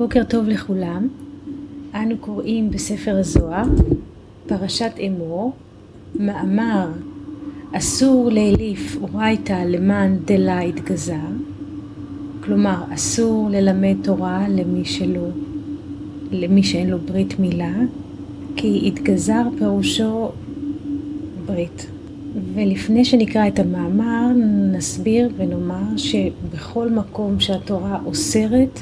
בוקר טוב לכולם. אנו קוראים בספר הזוהר, פרשת אמור, מאמר אסור להליף אורייתא למען דלה יתגזר, כלומר אסור ללמד תורה למי שלא, למי שאין לו ברית מילה, כי יתגזר פירושו ברית. ולפני שנקרא את המאמר, נסביר ונאמר שבכל מקום שהתורה אוסרת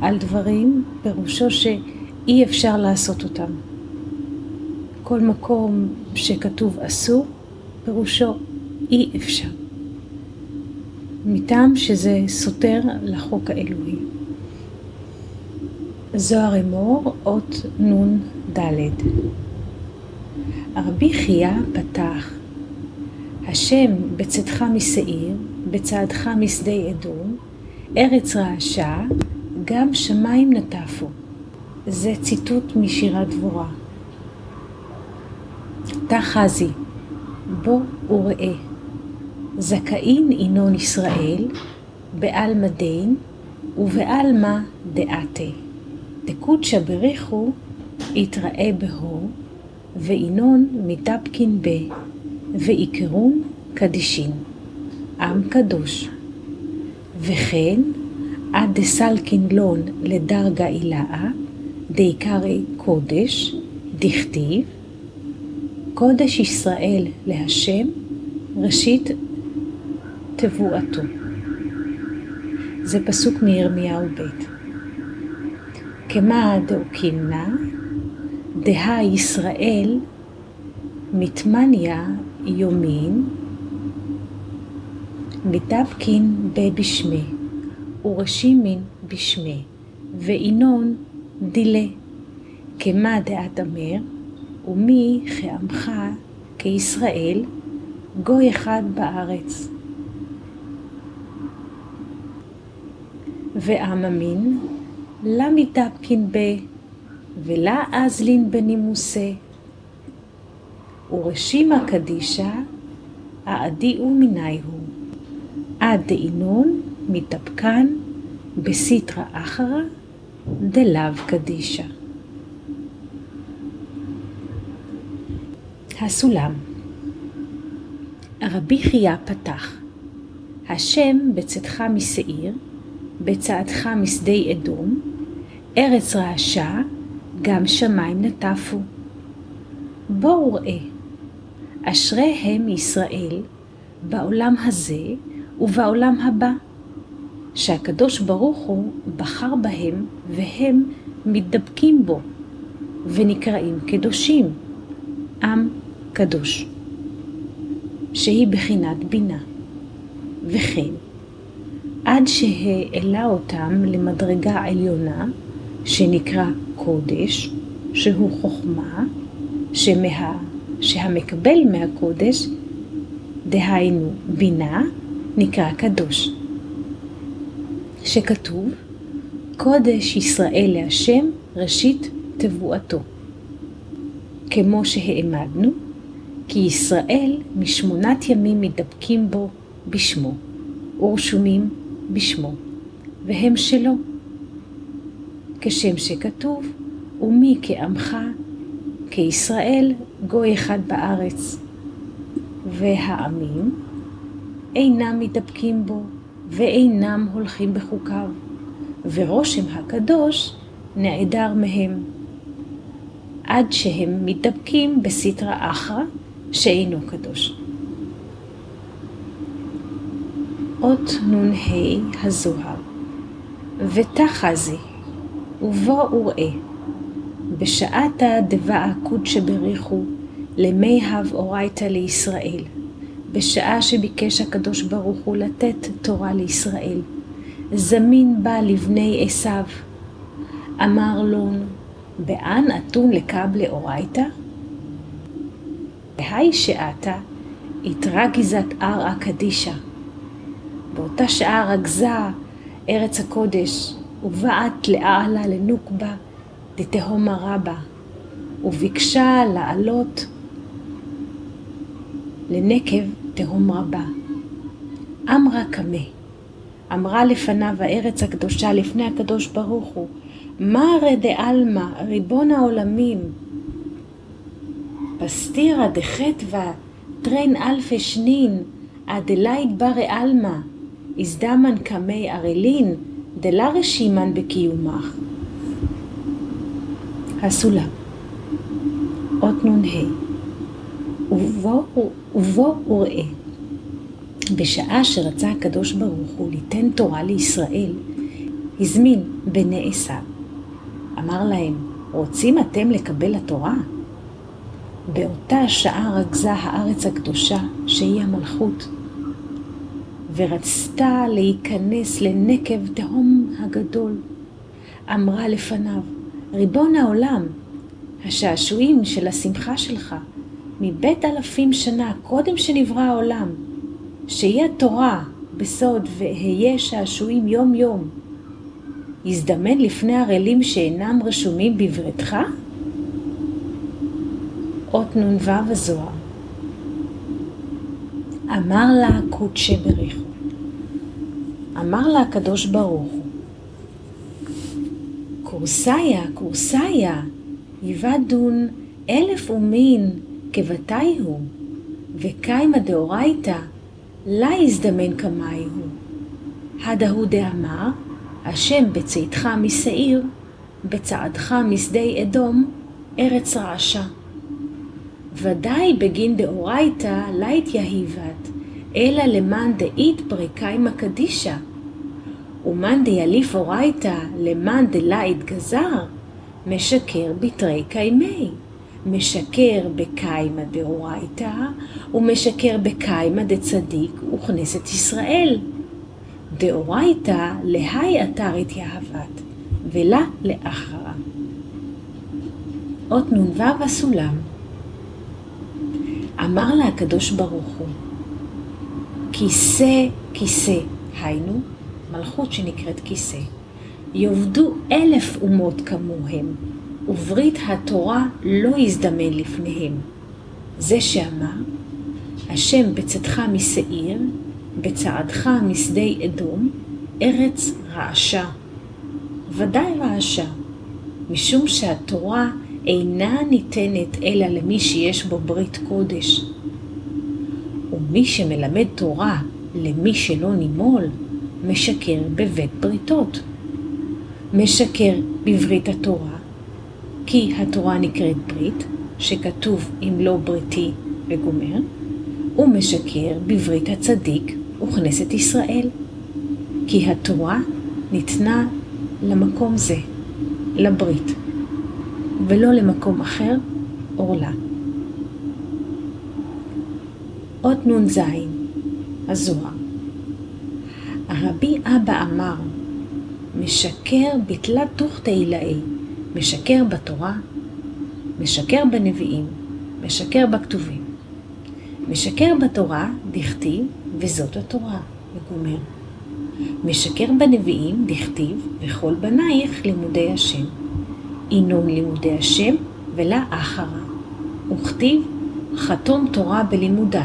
על דברים, פירושו שאי אפשר לעשות אותם. כל מקום שכתוב אסור, פירושו אי אפשר. מטעם שזה סותר לחוק האלוהי. זוהר אמור, אות נ"ד. רבי חייא פתח, השם בצאתך משעיר, בצעדך משדה אדום, ארץ רעשה, גם שמיים נטפו. זה ציטוט משירת דבורה. תחזי, בוא וראה. זכאין ינון ישראל, בעלמא דין ובעלמא דעתה. דקודשא בריחו יתראה בהו, וינון מתאפקין ב, ועיקרון קדישין, עם קדוש. וכן עד דסלקין לון לדרגה אילאה, דעיקרי קודש, דכתיב, קודש ישראל להשם, ראשית תבואתו. זה פסוק מירמיהו ב'. כמה דאוקימנה, דהה ישראל מתמניה יומין, מתאפקין בבשמי. ורשימין בשמי, וינון דילה, כמה דעת אמר, ומי כעמך כישראל, גוי אחד בארץ. ועממין, לה מתאפקין ב, ולה אזלין בנימוסה. ורשימה קדישה, העדיאו מיני הוא, עד דאינון מתאפקן בסיטרא אחרא דלאו קדישא. הסולם רבי חייא פתח השם בצאתך משעיר, בצעדך משדה אדום, ארץ רעשה, גם שמיים נטפו. בואו ראה, אשרי הם ישראל בעולם הזה ובעולם הבא. שהקדוש ברוך הוא בחר בהם והם מתדבקים בו ונקראים קדושים, עם קדוש, שהיא בחינת בינה. וכן, עד שהעלה אותם למדרגה עליונה, שנקרא קודש, שהוא חוכמה, שמה, שהמקבל מהקודש, דהיינו בינה, נקרא קדוש. שכתוב, קודש ישראל להשם ראשית תבואתו. כמו שהעמדנו, כי ישראל משמונת ימים מתדבקים בו בשמו, ורשומים בשמו, והם שלו. כשם שכתוב, ומי כעמך, כישראל גוי אחד בארץ. והעמים אינם מתדבקים בו, ואינם הולכים בחוקיו, ורושם הקדוש נעדר מהם, עד שהם מתדבקים בסטרא אחרא שאינו קדוש. אות נ"ה הזוהר. ותחזי ובוא וראה בשעתה דבעה קודשא בריחו למיהב אורייתא לישראל בשעה שביקש הקדוש ברוך הוא לתת תורה לישראל, זמין בה לבני עשיו. אמר לון, באן אתון לקב לאורייתא? והי שעתה יתרה גזת ערעא קדישא. באותה שעה רגזה ארץ הקודש, ובאת לאעלה לנוקבה דתהומה רבה, וביקשה לעלות לנקב תהום רבה. אמרה קמא, אמרה לפניו הארץ הקדושה, לפני הקדוש ברוך הוא, מרא דעלמא, ריבון העולמים, פסטירא דחטווה, טרן אלפי שנין, אדלייד ברי עלמא, הזדמן קמי ערלין, דלה רשימן בקיומך. הסולם, אות נ"ה, ובוא וראה, בשעה שרצה הקדוש ברוך הוא ליתן תורה לישראל, הזמין בני עשיו. אמר להם, רוצים אתם לקבל התורה? באותה שעה רגזה הארץ הקדושה, שהיא המלכות, ורצתה להיכנס לנקב תהום הגדול. אמרה לפניו, ריבון העולם, השעשועים של השמחה שלך, מבית אלפים שנה קודם שנברא העולם, שיהיה תורה בסוד והיה שעשועים יום יום, יזדמן לפני ערלים שאינם רשומים בברתך? אות נ"ו הזוהר. אמר לה קודשא בריחו. אמר לה הקדוש ברוך קורסיה, קורסיה, יבדון אלף ומין כבתי הוא, וקיימא דאורייתא, לה יזדמן כמאי הוא. הדהוא דאמר, השם בצאתך משעיר, בצעדך משדה אדום, ארץ רעשה. ודאי בגין דאורייתא לית יהיבת, אלא למאן דאית פרקיימא קדישא. ומאן דיאליף אורייתא למאן דלית גזר, משקר בתרי קיימי. משקר בקיימא דאורייתא, ומשקר בקיימא דצדיק וכנסת ישראל. דאורייתא להי אתר התייהבת, ולה לאחרה. אות נ"ו הסולם אמר לה הקדוש ברוך הוא, כיסא כיסא, היינו, מלכות שנקראת כיסא, יאבדו אלף אומות כמוהם, וברית התורה לא יזדמן לפניהם. זה שאמר, השם בצאתך משעיר, בצעדך משדה אדום, ארץ רעשה. ודאי רעשה, משום שהתורה אינה ניתנת אלא למי שיש בו ברית קודש. ומי שמלמד תורה למי שלא נימול, משקר בבית בריתות. משקר בברית התורה, כי התורה נקראת ברית, שכתוב אם לא בריתי וגומר, ומשקר בברית הצדיק וכנסת ישראל, כי התורה ניתנה למקום זה, לברית. ולא למקום אחר, עורלה. אות נ"ז, הזוהר. הרבי אבא אמר, משקר בתלת תוכתא עילאי, משקר בתורה, משקר בנביאים, משקר בכתובים. משקר בתורה, דכתיב, וזאת התורה, וגומר. משקר בנביאים, דכתיב, וכל בנייך לימודי השם. עינון לימודי השם ולה אחרה. וכתיב חתום תורה בלימודי.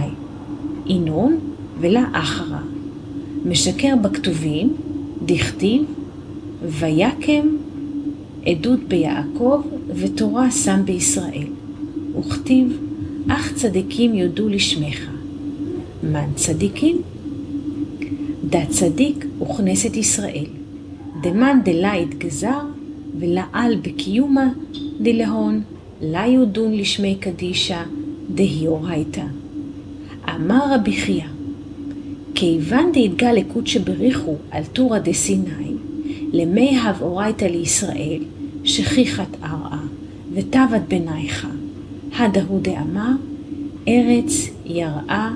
עינון ולה אחרה. משקר בכתובים, דכתיב ויקם עדות ביעקב ותורה שם בישראל. וכתיב אך צדיקים יודו לשמך. מן צדיקים? דה צדיק וכנסת ישראל. דמן דלית גזר ולעל בקיומה דלהון, לה יודון לשמי קדישה דהיורייתא. אמר רבי חייא, כיוון דהתגע לקודשא בריחו על טורא דסיני, למי הבאורייתא לישראל, שכיחת ערעה, וטבת בנייך, הדהו דאמר, ארץ יראה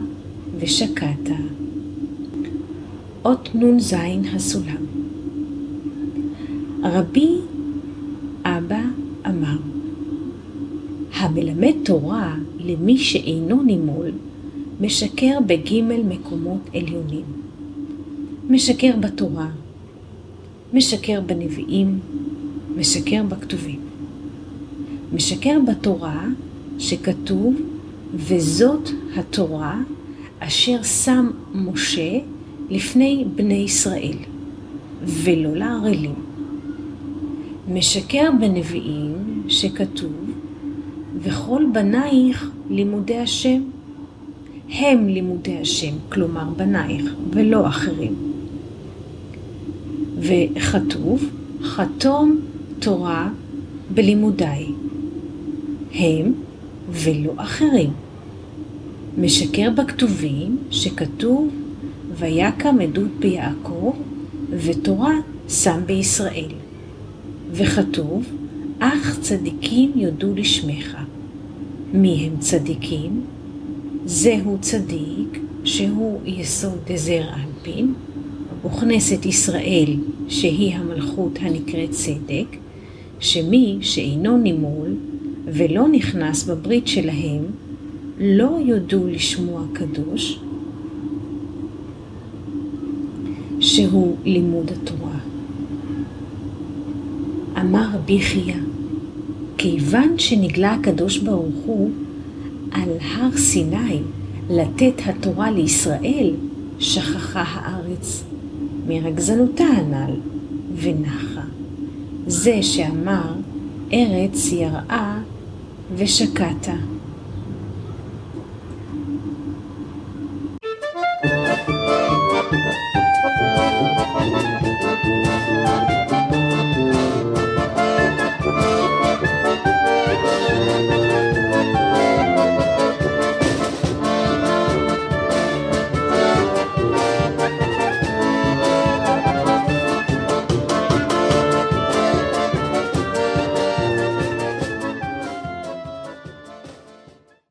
ושקעת. אות נ"ז הסולם. רבי אבא אמר, המלמד תורה למי שאינו נימול, משקר בגימל מקומות עליונים. משקר בתורה, משקר בנביאים, משקר בכתובים. משקר בתורה שכתוב, וזאת התורה אשר שם משה לפני בני ישראל, ולא לערלים. משקר בנביאים שכתוב, וכל בנייך לימודי השם. הם לימודי השם, כלומר בנייך, ולא אחרים. וכתוב, חתום תורה בלימודיי. הם ולא אחרים. משקר בכתובים שכתוב ויקם עדות ביעקב ותורה שם בישראל. וכתוב אך צדיקים יודו לשמך. מי הם צדיקים? זהו צדיק שהוא יסוד דזר אנפין, וכנסת ישראל שהיא המלכות הנקראת צדק, שמי שאינו נימול ולא נכנס בברית שלהם, לא יודו לשמו הקדוש, שהוא לימוד התורה. אמר רבי חייא, כיוון שנגלה הקדוש ברוך הוא על הר סיני לתת התורה לישראל, שכחה הארץ מרגזנותה הנ"ל ונחה. זה שאמר ארץ יראה ושקעת.